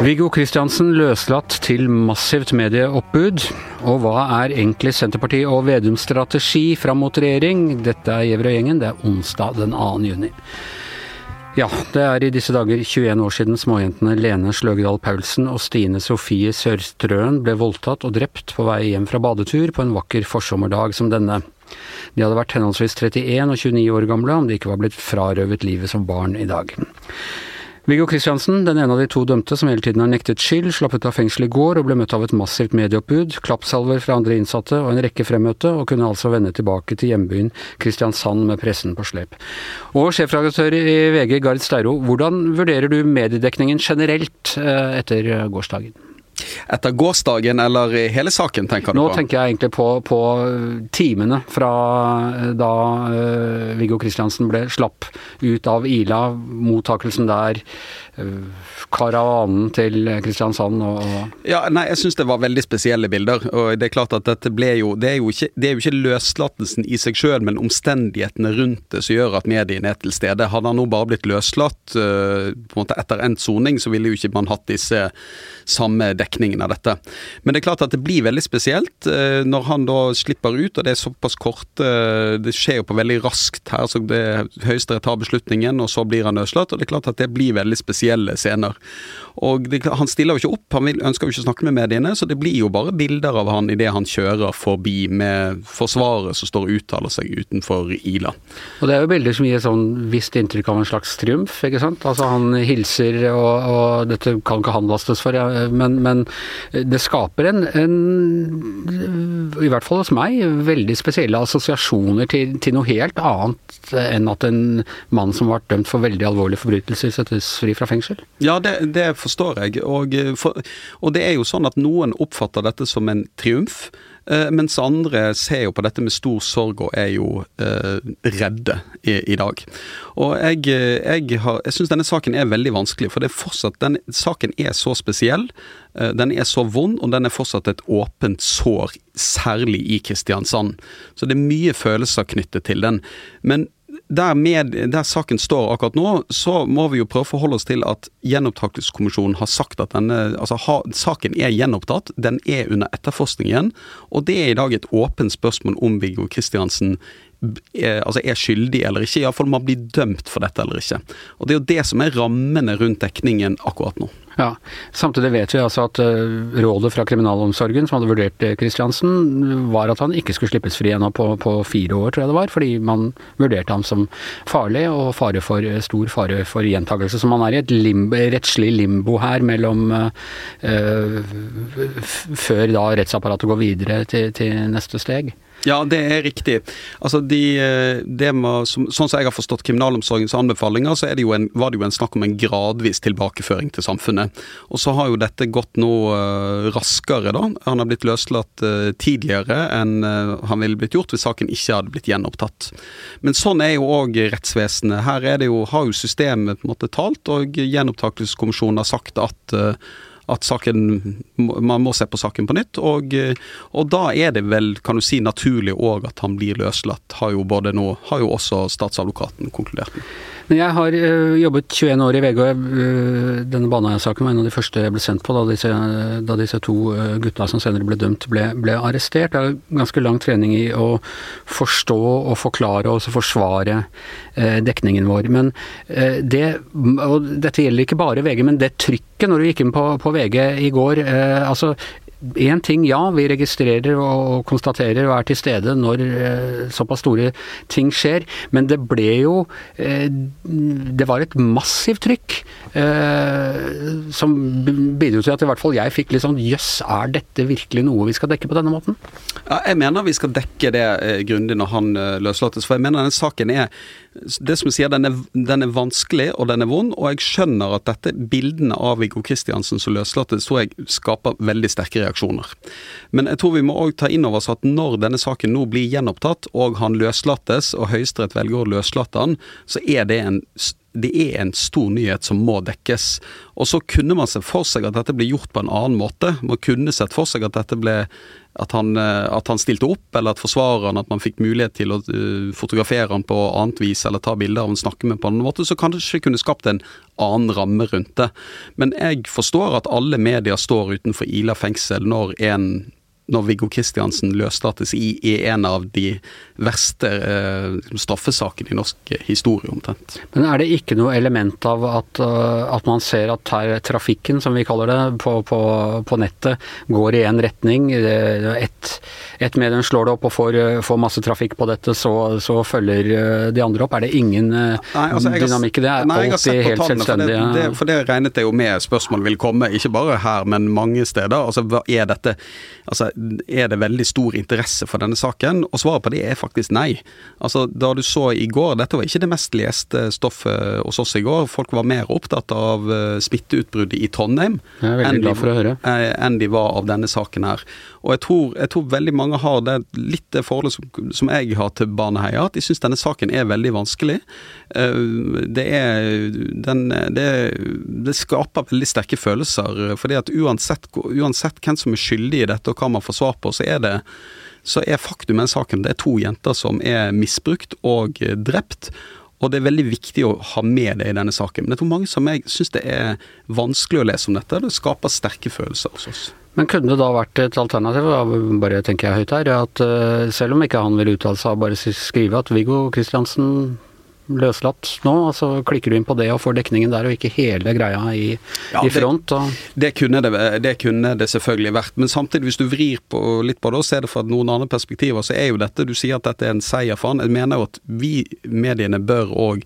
Viggo Kristiansen løslatt til massivt medieoppbud. Og hva er egentlig Senterpartiet og Vedums strategi fram mot regjering? Dette er Gjever og gjengen, det er onsdag den 2. juni. Ja, det er i disse dager 21 år siden småjentene Lene Sløgedal Paulsen og Stine Sofie Sørstrøen ble voldtatt og drept på vei hjem fra badetur på en vakker forsommerdag som denne. De hadde vært henholdsvis 31 og 29 år gamle om de ikke var blitt frarøvet livet som barn i dag. Viggo Kristiansen, den ene av de to dømte som hele tiden har nektet skyld, slapp ut av fengsel i går og ble møtt av et massivt medieoppbud, klappsalver fra andre innsatte og en rekke fremmøte, og kunne altså vende tilbake til hjembyen Kristiansand med pressen på slep. Og sjefredaktør i VG, Gard Steiro, hvordan vurderer du mediedekningen generelt eh, etter gårsdagen? Etter gårsdagen eller hele saken, tenker du på? Nå tenker jeg egentlig på, på timene fra eh, da uh, Viggo Kristiansen ble slapp ut av Ila, mottakelsen der, karavanen til Kristiansand og, Ja, nei, jeg syns det var veldig spesielle bilder. Og det er klart at dette ble jo Det er jo ikke, det ikke løslatelsen i seg sjøl, men omstendighetene rundt det som gjør at mediene er til stede. Hadde han nå bare blitt løslatt uh, på en måte etter endt soning, så ville jo ikke man hatt disse samme dekningen av dette. Men det er klart at det blir veldig spesielt uh, når han da slipper ut, og det er såpass kort uh, Det skjer jo på veldig raskt her. så det Høyesterett tar beslutningen, og så blir han løslatt. Og det er klart at det blir veldig spesielle scener. Og det, Han stiller jo ikke opp, han vil, ønsker jo ikke å snakke med mediene, så det blir jo bare bilder av han idet han kjører forbi med forsvaret som står og uttaler seg utenfor Ila. Og Det er jo bilder som gir et sånn visst inntrykk av en slags triumf, ikke sant. Altså Han hilser, og, og dette kan ikke han lastes for, ja, men, men, det skaper en, en, i hvert fall hos meg, veldig spesielle assosiasjoner til, til noe helt annet enn at en mann som har vært dømt for veldig alvorlige forbrytelser, settes fri fra fengsel. Ja, det, det forstår jeg. Og, eh, for, og, det er jo sånn at noen oppfatter dette som en triumf. Eh, mens andre ser jo på dette med stor sorg og er jo eh, redde i, i, dag. Og jeg, jeg, har, jeg syns denne saken er veldig vanskelig, for det er fortsatt, den, saken er så spesiell. Eh, den er så vond, og den er fortsatt et åpent sår, særlig i Kristiansand. Så det er mye følelser knyttet til den. Men der, med, der, saken står akkurat nå, så må vi jo prøve å forholde oss til at Gjenopptakelseskommisjonen har sagt at denne altså ha, saken er gjenopptatt. Den er under etterforskning igjen. Og det er i dag et åpent spørsmål om Viggo Kristiansen er, altså er skyldig eller ikke. Iallfall man blir dømt for dette eller ikke. Og Det er jo det som er rammene rundt dekningen akkurat nå. Ja, Samtidig vet vi altså at uh, rådet fra kriminalomsorgen som hadde vurdert Kristiansen, var at han ikke skulle slippes fri ennå på, på, fire år, tror jeg det var. Fordi man vurderte ham som farlig og fare for, stor fare for gjentakelse. Så man er i et limbo, rettslig limbo her mellom uh, Før da rettsapparatet går videre til, til neste steg. Ja, det er riktig. Altså, de, eh, det må, som, sånn som jeg har forstått kriminalomsorgens anbefalinger, så det en, var det jo en snakk om en gradvis tilbakeføring til samfunnet. Og så har jo dette gått nå uh, raskere, da. Han har blitt løslatt uh, tidligere enn uh, han ville blitt gjort hvis saken ikke hadde blitt gjenopptatt. Men sånn er jo òg rettsvesenet. Her er jo, har jo systemet på en måte talt, og Gjenopptakelseskommisjonen har sagt at at saken, man må se på saken på nytt. Og, og da er det vel, kan du si, naturlig òg at han blir løslatt. Har jo både nå, har jo også statsadvokaten konkludert med. Jeg har øh, jobbet 21 år i VG, og øh, denne Baneheia-saken var en av de første jeg ble sendt på da disse, da disse to gutta som senere ble dømt, ble, ble, arrestert. Det er ganske lang trening i å forstå og forklare og også forsvare dekningen vår. Men det, og dette gjelder ikke bare VG, men det trykket når du gikk inn på, på VG i går øh, altså Én ting, ja, vi registrerer og konstaterer og er til stede når eh, såpass store ting skjer, men det ble jo eh, Det var et massivt trykk eh, som bidro til at i hvert fall jeg fikk litt sånn Jøss, er dette virkelig noe vi skal dekke på denne måten? Ja, jeg mener vi skal dekke det grundig når han løslates, for jeg mener denne saken er det som jeg sier, den er, den er, vanskelig og den er vond, og jeg skjønner at dette bildene av Viggo Kristiansen som løslates, tror jeg skaper veldig sterke reaksjoner. Men jeg tror vi må òg ta inn over oss at når denne saken nå blir gjenopptatt, og han løslates, og Høyesterett velger å løslate han, så er det en det er en stor nyhet som må dekkes. Og så kunne man se for seg at dette ble gjort på en annen måte. Man kunne sett for seg at dette ble at han, eh, at han stilte opp, eller at forsvareren at man fikk mulighet til å uh, fotografere han på annet vis, eller ta bilder av han, snakke med på en annen måte, så kanskje kunne skapt en annen ramme rundt det. Men jeg forstår at alle medier står utenfor Ila fengsel når en når Viggo Kristiansen løslates i, i, en av de verste eh, straffesakene i norsk historie, omtrent. Men er det ikke noe element av at, uh, at man ser at her, trafikken, som vi kaller det, på, på, på nettet går i én retning? Ett et medium slår det opp og får, får, masse trafikk på dette, så, så, følger eh, de andre opp. Er det ingen nei, altså, dynamikk i det? Er nei, alltid helt selvstendig? For det, det, for det regnet jeg jo med spørsmål vil komme, ikke bare her, men mange steder. Altså, er dette Altså, er det veldig stor interesse for denne saken? Og svaret på det er faktisk nei. Altså, da du så i går, dette var ikke det mest leste stoffet hos oss i går. Folk var mer opptatt av uh, smitteutbruddet i Trondheim enn de, uh, enn de var av denne saken her. Og jeg tror, jeg tror veldig mange har det litt det forholdet som, som jeg har til Baneheia, at de syns denne saken er veldig vanskelig. Uh, det er den, det, det, skaper veldig sterke følelser. fordi at uansett, uansett hvem som er skyldig i dette, og hva man får svar på, så er det så er faktum i saken det er to jenter som er misbrukt og drept. Og det er veldig viktig å ha med det i denne saken. Men jeg tror mange som jeg syns det er vanskelig å lese om dette. Det skaper sterke følelser hos oss. Men kunne det da vært et alternativ, bare tenker jeg høyt her, at uh, selv om ikke han vil uttale seg, bare skrive at Viggo Kristiansen løslatt nå? Altså Klikker du inn på det og får dekningen der, og ikke hele greia i, ja, i front? Det, det, kunne det, det, kunne det, selvfølgelig vært. Men samtidig, hvis du vrir på, litt på det og ser det fra noen andre perspektiver, så er jo dette Du sier at dette er en seier for han. Jeg mener jo at vi mediene bør òg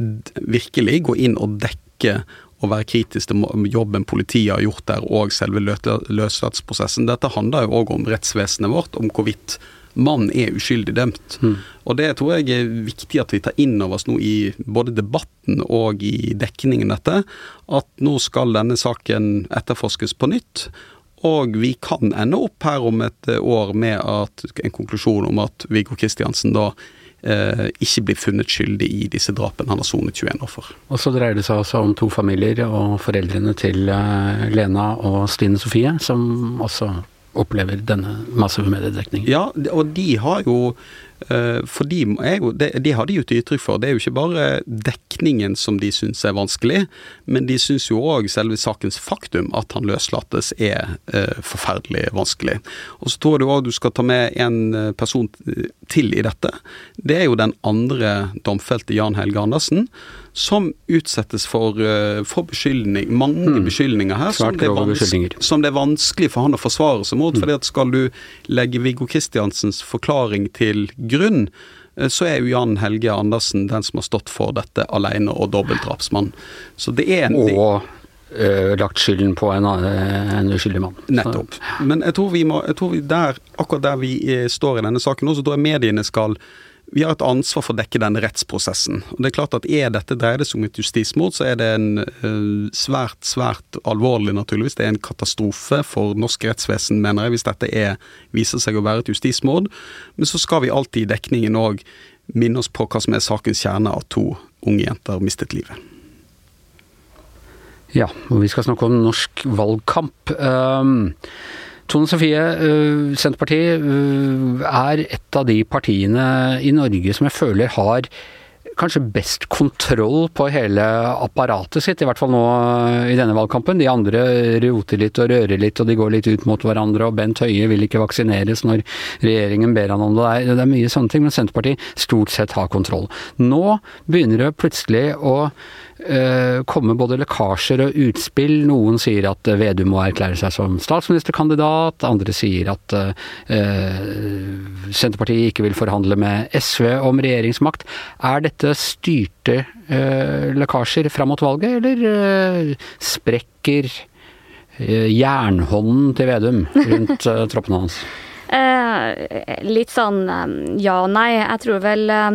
virkelig gå inn og dekke og være kritisk til jobben politiet har gjort der, og selve løslatsprosessen. Dette handler jo òg om rettsvesenet vårt, om hvorvidt mannen er uskyldig dømt. Mm. Og det tror jeg er viktig at vi tar inn over oss nå i både debatten og i dekningen dette, at nå skal denne saken etterforskes på nytt. Og vi kan ende opp her om et år med at, en konklusjon om at Viggo Kristiansen da eh, ikke blir funnet skyldig i disse drapene han har sonet 21 år for. Og så dreier det seg også om to familier og foreldrene til eh, Lena og Stine Sofie, som også opplever denne massive mediedekningen. Ja, og de har jo eh, for de, jo, de, de har de gitt uttrykk for. Det er jo ikke bare dekningen som de syns er vanskelig, men de syns jo òg selve sakens faktum, at han løslates, er eh, forferdelig vanskelig. Og så tror jeg òg du skal ta med en eh, person til i dette. Det er jo den andre domfelte, Jan Helge Andersen som utsettes for, uh, for beskyldning, mange mm. beskyldninger her som det, som det, er vanskelig for han å forsvare seg mot. Mm. fordi at Skal du legge Viggo Kristiansens forklaring til grunn, uh, så er jo Jan Helge Andersen den som har stått for dette alene og dobbeltdrapsmann. Så det er en, og uh, lagt skylden på en, en uskyldig mann. Nettopp. Men jeg tror vi må, jeg tror vi der, akkurat der vi står i denne saken nå, så tror jeg mediene skal vi har et ansvar for å dekke denne rettsprosessen. Og det er klart at Er dette dreier det seg om et justismord, så er det en uh, svært, svært alvorlig, naturligvis. Det er en katastrofe for norsk rettsvesen, mener jeg, hvis dette er, viser seg å være et justismord. Men så skal vi alltid i dekningen òg minne oss på hva som er sakens kjerne, at to unge jenter mistet livet. Ja, og vi skal snakke om norsk valgkamp. Um, Tone Sofie, eh, Senterpartiet eh, er et av de partiene i Norge som jeg føler har kanskje best kontroll på hele apparatet sitt, i hvert fall nå i denne valgkampen. De andre roter litt og rører litt, og de går litt ut mot hverandre, og Bent Høie vil ikke vaksineres når regjeringen ber han om det. Det er, mye sånne ting, men Senterpartiet stort sett har kontroll. Nå begynner det plutselig å komme både lekkasjer og utspill. Noen sier at Vedum må erklære seg som statsministerkandidat, andre sier at uh, Senterpartiet ikke vil forhandle med SV om regjeringsmakt. Er dette styrte lekkasjer fram mot valget, eller sprekker jernhånden til Vedum rundt troppene hans? litt sånn ja og nei. Jeg tror vel Eh,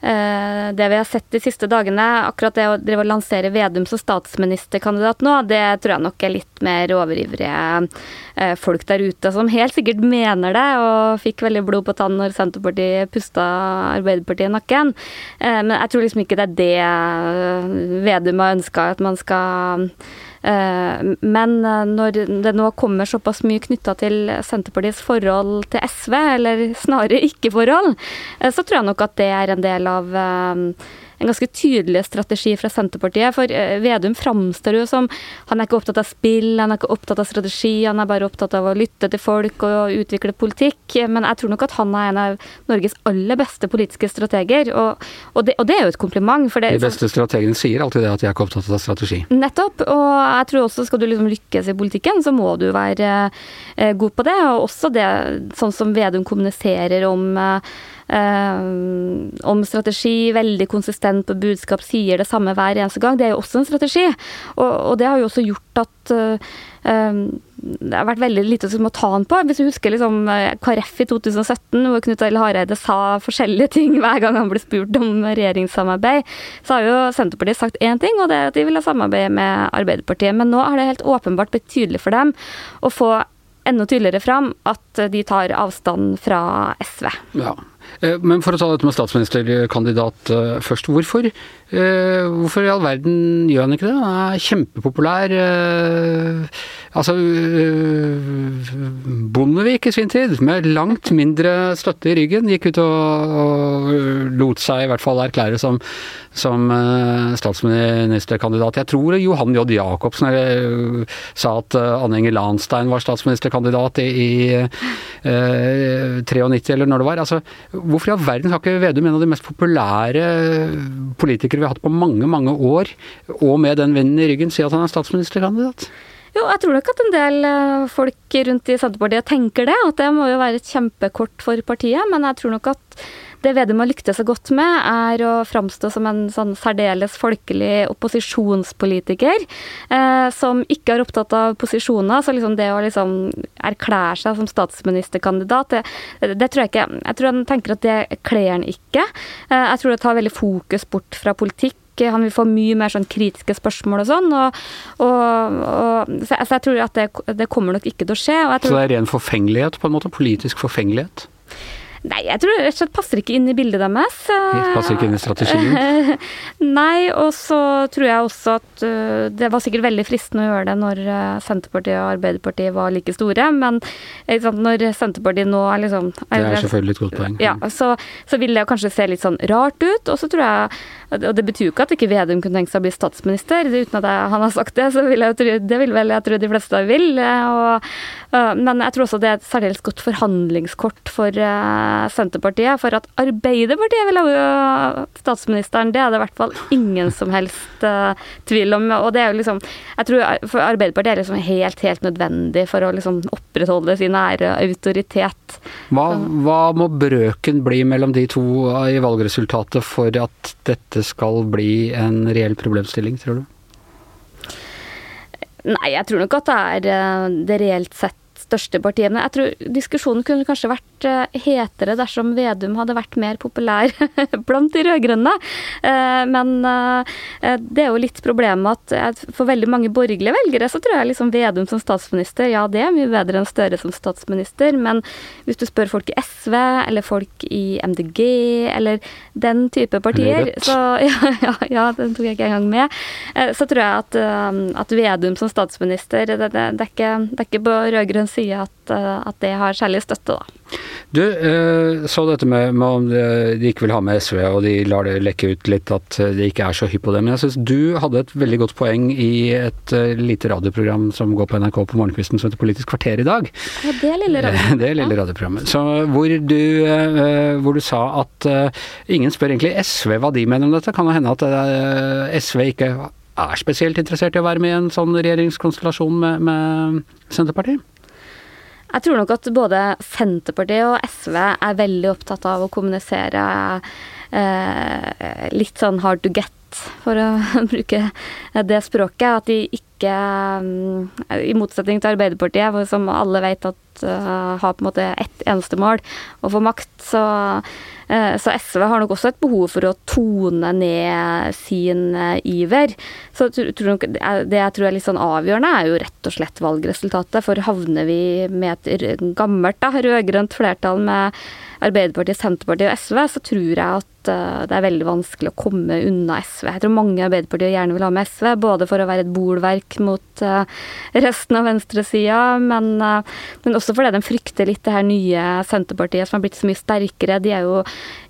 det vi har sett de siste dagene, akkurat det å drive og lansere Vedum som statsministerkandidat nå, det tror jeg nok er litt mer overivrige eh, folk der ute som helt sikkert mener det, og fikk veldig blod på tann når Senterpartiet pusta Arbeiderpartiet i nakken. Eh, men jeg tror liksom ikke det er det Vedum har ønska, at man skal men når det nå kommer såpass mye knytta til Senterpartiets forhold til SV, eller snarere ikke-forhold, så tror jeg nok at det er en del av en ganske tydelig strategi fra Senterpartiet. For uh, Vedum framstår jo som Han er ikke opptatt av spill, han er ikke opptatt av strategi, han er bare opptatt av å lytte til folk og utvikle politikk. Men jeg tror nok at han er en av Norges aller beste politiske strateger, og, og, det, og det, er jo et kompliment. Det, de beste strategene sier alltid det, at de er ikke opptatt av strategi. Nettopp. Og jeg tror også skal du liksom lykkes i politikken, så må du være uh, god på det. Og også det sånn som Vedum kommuniserer om Eh, om strategi, veldig konsistent på budskap, sier det samme hver eneste gang. Det er jo også en strategi. Og, og det har jo også gjort at uh, det har vært veldig lite som å ta han på. Hvis du husker liksom KrF i 2017, hvor Knut Arild Hareide sa forskjellige ting hver gang han ble spurt om regjeringssamarbeid, så har jo Senterpartiet sagt én ting, og det er at de vil ha samarbeid med Arbeiderpartiet. Men nå har det helt åpenbart blitt tydelig for dem å få enda tydeligere fram at de tar avstand fra SV. Ja, men for å ta dette med statsministerkandidat eh, først. Hvorfor, eh, hvorfor i all verden gjør han ikke det? Han er kjempepopulær. Altså Bondevik i sin tid, med langt mindre støtte i ryggen, gikk ut og, og lot seg i hvert fall erklære som, som statsministerkandidat. Jeg tror Johan J. Jacobsen sa at Anne Inger Lahnstein var statsministerkandidat i, i eh, 93, eller når det var. Altså, Hvorfor i all verden har ikke Vedum en av de mest populære politikere vi har hatt på mange, mange år, og med den vennen i ryggen, si at han er statsministerkandidat? Jo, jeg tror nok at en del eh, folk rundt i Senterpartiet tenker det. At det må jo være et kjempekort for partiet. Men jeg tror nok at det Vedum har lyktes så godt med, er å framstå som en sånn særdeles folkelig opposisjonspolitiker, eh, som ikke er opptatt av posisjoner. Så liksom det å liksom erklære seg som statsministerkandidat, det, det, tror jeg ikke Jeg tror han tenker at det kler han ikke. Eh, jeg tror det tar veldig fokus bort fra politikk han vil få mye mer sånn kritiske spørsmål og sånn. Og, og, og, så, jeg, så, jeg tror at det, det, kommer nok ikke til å skje. så det er ren forfengelighet, på en måte? Politisk forfengelighet? Nei, jeg tror rett og slett passer ikke inn i bildet deres. Passer ikke inn i strategien? Nei, og så tror jeg også at uh, det var sikkert veldig fristende å gjøre det når uh, Senterpartiet og Arbeiderpartiet var like store, men sant, når Senterpartiet nå er liksom er, Det er selvfølgelig et godt poeng. Ja, så, så vil det kanskje se litt sånn rart ut, og så tror jeg og det betyr jo ikke at ikke Vedum kunne tenke seg å bli statsminister, uten at jeg, han har sagt det. så vil jeg, Det vil vel jeg tro de fleste vil. Og, men jeg tror også det er et særdeles godt forhandlingskort for Senterpartiet. For at Arbeiderpartiet vil ha jo statsministeren, det er det i hvert fall ingen som helst uh, tvil om. Og det er jo liksom Jeg tror for Arbeiderpartiet er liksom helt, helt nødvendig for å liksom opprettholde sin ære autoritet. Hva, hva må brøken bli mellom de to i valgresultatet for at dette skal bli en reell problemstilling, tror du? Nei, jeg tror nok at det er det reelt sett største partiene. Jeg tror diskusjonen kunne kanskje vært eh, hetere dersom Vedum hadde vært mer populær blant de rød-grønne. Eh, men eh, det er jo litt problemet at for veldig mange borgerlige velgere så tror jeg liksom Vedum som statsminister, ja det er mye bedre enn Støre som statsminister, men hvis du spør folk i SV eller folk i MDG eller den type partier, så ja, ja, ja, den tok jeg ikke engang med, så tror jeg at, at Vedum som statsminister, det, det, det, er, ikke, det er ikke på rød-grønn si at, eh, at, det har særlig støtte, da. Du eh, så dette med, med om de ikke vil ha med SV, og de lar det lekke ut litt at de ikke er så hypp på det. Men jeg syns du hadde et veldig godt poeng i et uh, lite radioprogram som går på NRK på morgenkvisten som heter Politisk kvarter i dag. Ja, det lille radioprogrammet. det lille radioprogrammet. Så hvor du, hvor du sa at ingen spør egentlig SV hva de mener om dette. Kan det hende at SV ikke er spesielt interessert i å være med i en sånn regjeringskonstellasjon med, med Senterpartiet? Jeg tror nok at både Senterpartiet og SV er veldig opptatt av å kommunisere eh, litt sånn hard to get, for å bruke det språket. At de ikke ikke I motsetning til Arbeiderpartiet, som alle vet at uh, har på en måte ett eneste mål, å få makt, så uh, så SV har nok også et behov for å tone ned sin uh, iver. Så det jeg tror er litt sånn avgjørende, er jo rett og slett valgresultatet. For havner vi med et gammelt rød-grønt flertall med Arbeiderpartiet, Senterpartiet og SV, så tror jeg at det er veldig vanskelig å komme unna SV. Jeg tror mange i Arbeiderpartiet gjerne vil ha med SV, både for å være et bolverk mot uh, resten av venstresida, men, uh, men, også fordi de frykter litt det her nye Senterpartiet som har blitt så mye sterkere. De er jo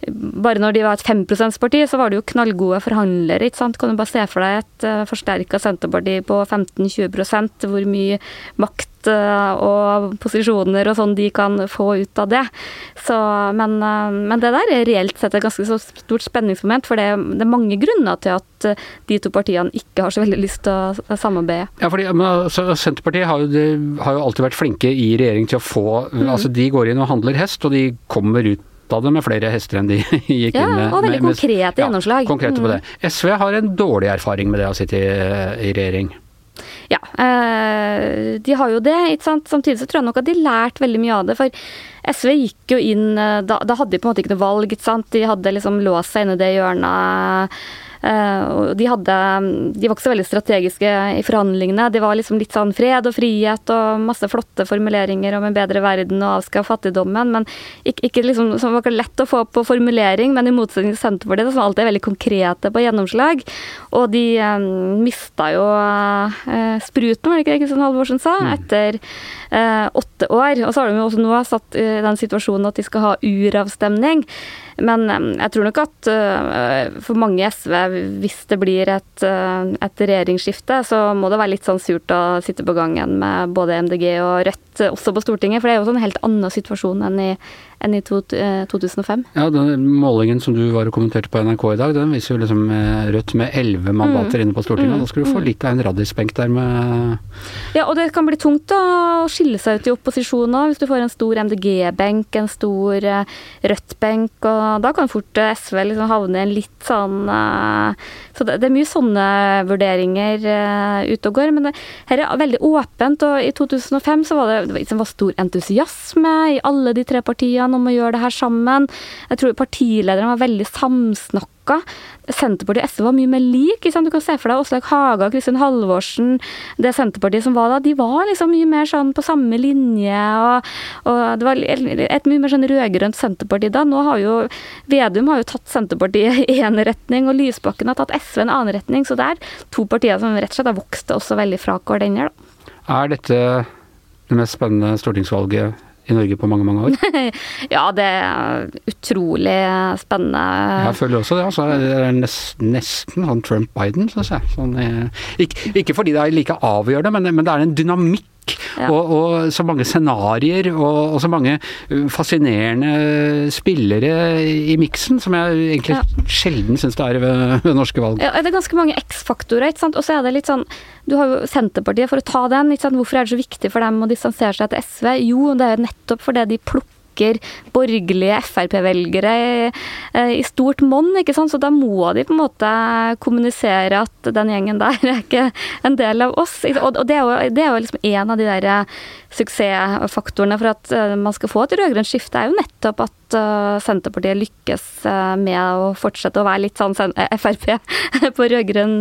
Bare når de var et 5 %-parti, så var det jo knallgode forhandlere, ikke sant. Kan du bare se for deg et uh, forsterka Senterparti på 15-20% hvor mye makt og posisjoner og sånn de kan få ut av det. Så, men, eh, men, det der er reelt sett et ganske stort spenningsmoment, for det, det, er mange grunner til at eh, de to partiene ikke har så veldig lyst til å samarbeide. Ja, fordi men, altså, Senterpartiet har jo, har jo, alltid vært flinke i regjering til å få mm. altså De går inn og handler hest, og de kommer ut av det med flere hester enn de gikk ja, inn med. Og veldig med, konkrete gjennomslag. Ja, konkrete på det. Mm. SV har en dårlig erfaring med det å sitte i, i regjering. Ja, eh, de har jo det. ikke sant? Samtidig så tror jeg nok at de lærte veldig mye av det. For SV gikk jo inn eh, Da, da hadde de på en måte ikke noe valg. ikke sant? De hadde liksom låst seg inne i det hjørnet de, hadde, de var ikke så veldig strategiske i forhandlingene. De var liksom litt sånn fred og frihet og masse flotte formuleringer om en bedre verden og avskaffe fattigdommen, men ikke, ikke liksom, som var lett å få på formulering, men i motsetning til Senterpartiet, som alltid er veldig konkrete på gjennomslag. Og de eh, mista jo eh, spruten, var det ikke det Kristian Halvorsen sa, mm. etter eh, åtte år. Og så har de jo også nå satt i den situasjonen at de skal ha uravstemning. Men jeg tror nok at uh, for mange i SV, hvis det blir et, uh, et, regjeringsskifte, så må det være litt sånn surt å sitte på gangen med både MDG og Rødt også på Stortinget. For det er jo en helt annen situasjon enn i enn i to, eh, 2005. Ja, den målingen som du var og kommenterte på NRK i dag, den viser jo liksom eh, Rødt med elleve mandater mm. inne på Stortinget. Mm. Da skal du få mm. litt av en raddisbenk der med Ja, og det kan bli tungt da, å skille seg ut i opposisjon òg, hvis du får en stor MDG-benk, en stor eh, Rødt-benk, og da kan fort eh, SV liksom havne i en litt sånn eh, Så det, det, er mye sånne vurderinger eh, ute og går. Men det, her er veldig åpent, og i 2005 så var det, det var, liksom var stor entusiasme i alle de tre partiene partiene om å gjøre det her sammen. Jeg tror partilederne var veldig samsnakka. Senterpartiet og SV var mye mer lik. Du kan se for deg Åslaug Haga, Kristin Halvorsen, det Senterpartiet som var da. De var liksom mye mer sånn på samme linje. Og, og det var et mye mer sånn rød-grønt Senterparti da. Nå har jo Vedum har jo tatt Senterpartiet i én retning, og Lysbakken har tatt SV i en annen retning. Så det er to partier som rett og slett har vokst også veldig fra hverandre. Er dette det mest spennende stortingsvalget i Norge på mange, mange år? ja, det er utrolig spennende. Jeg føler også det. altså. Det er nesten, nesten sånn Trump-Biden, syns jeg. Sånn, eh, ikke, ikke, fordi det er like avgjørende, men, men det er en dynamikk ja. Og, og, så mange scenarioer og, og, så mange uh, fascinerende spillere i miksen, som jeg egentlig ja. sjelden syns det er ved, ved, norske valg. Ja, det er ganske mange X-faktorer, ikke sant. Og så er det litt sånn Du har jo Senterpartiet, for å ta den. ikke sant? Hvorfor er det så viktig for dem å distansere seg til SV? Jo, det er nettopp fordi de plukker trekker borgerlige Frp-velgere i, eh, i, stort monn, ikke sant. Så da må de på en måte kommunisere at den gjengen der er ikke en del av oss. Og det er jo, det er jo liksom en av de der suksessfaktorene for at eh, man skal få et rød-grønt skifte, er jo nettopp at Senterpartiet lykkes med å fortsette å være litt sånn Frp på rød-grønn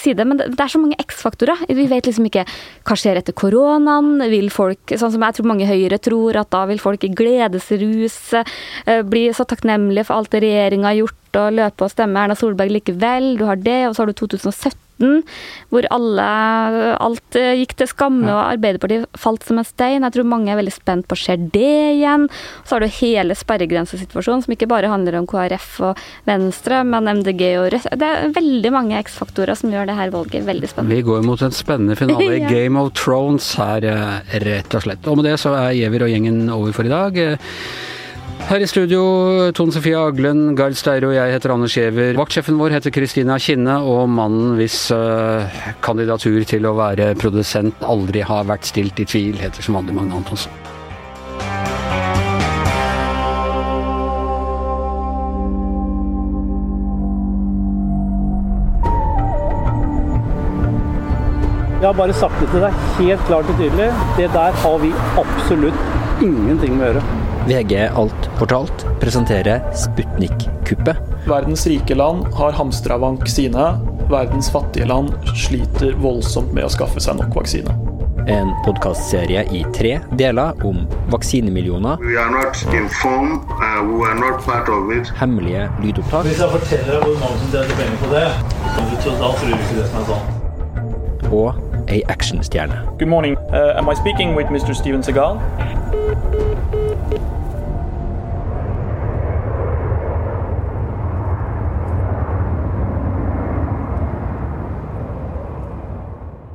side. Men det er så mange X-faktorer. Vi vet liksom ikke hva skjer etter koronaen. Vil folk, sånn som jeg tror mange Høyre tror, at da vil folk i gledesrus, eh, bli så takknemlige for alt det regjeringa har gjort, og løpe og stemme Erna Solberg likevel. Du har det, og så har du 2017 hvor alle, alt eh, gikk til skamme og Arbeiderpartiet falt som en stein. Jeg tror mange er veldig spent på skjer det igjen. Så har du hele sperregrensesituasjonen, som ikke bare handler om KrF og Venstre, men MDG og Rødt. Det er veldig mange X-faktorer som gjør det her valget veldig spennende. Vi går mot en spennende finale i. Game of Thrones her, eh, rett og slett. Og med det så er Giæver og gjengen over for i dag. Her i studio, Tone Sofie Aglen, Gard Steire og jeg heter Anders Giæver. Vaktsjefen vår heter Kristina Kinne, og mannen hvis uh, kandidatur til å være produsent aldri har vært stilt i tvil, heter som vanlig Magne Antonsen. Jeg har bare sagt det til deg helt klart og tydelig. Det der har vi absolutt ingenting med å gjøre. VG Alt fortalt presenterer Sputnik-kuppet. Verdens rike land har hamstra vaksine. Verdens fattige land sliter voldsomt med å skaffe seg nok vaksine. En podkastserie i tre deler om vaksinemillioner, We are not informed, uh, we were not part of it. hemmelige lydopptak Hvis jeg forteller deg hvor mange som tjener penger på det, så da tror du ikke det som er sant. og ei actionstjerne. Good morning. Uh, am I speaking with Mr. Steven Segal?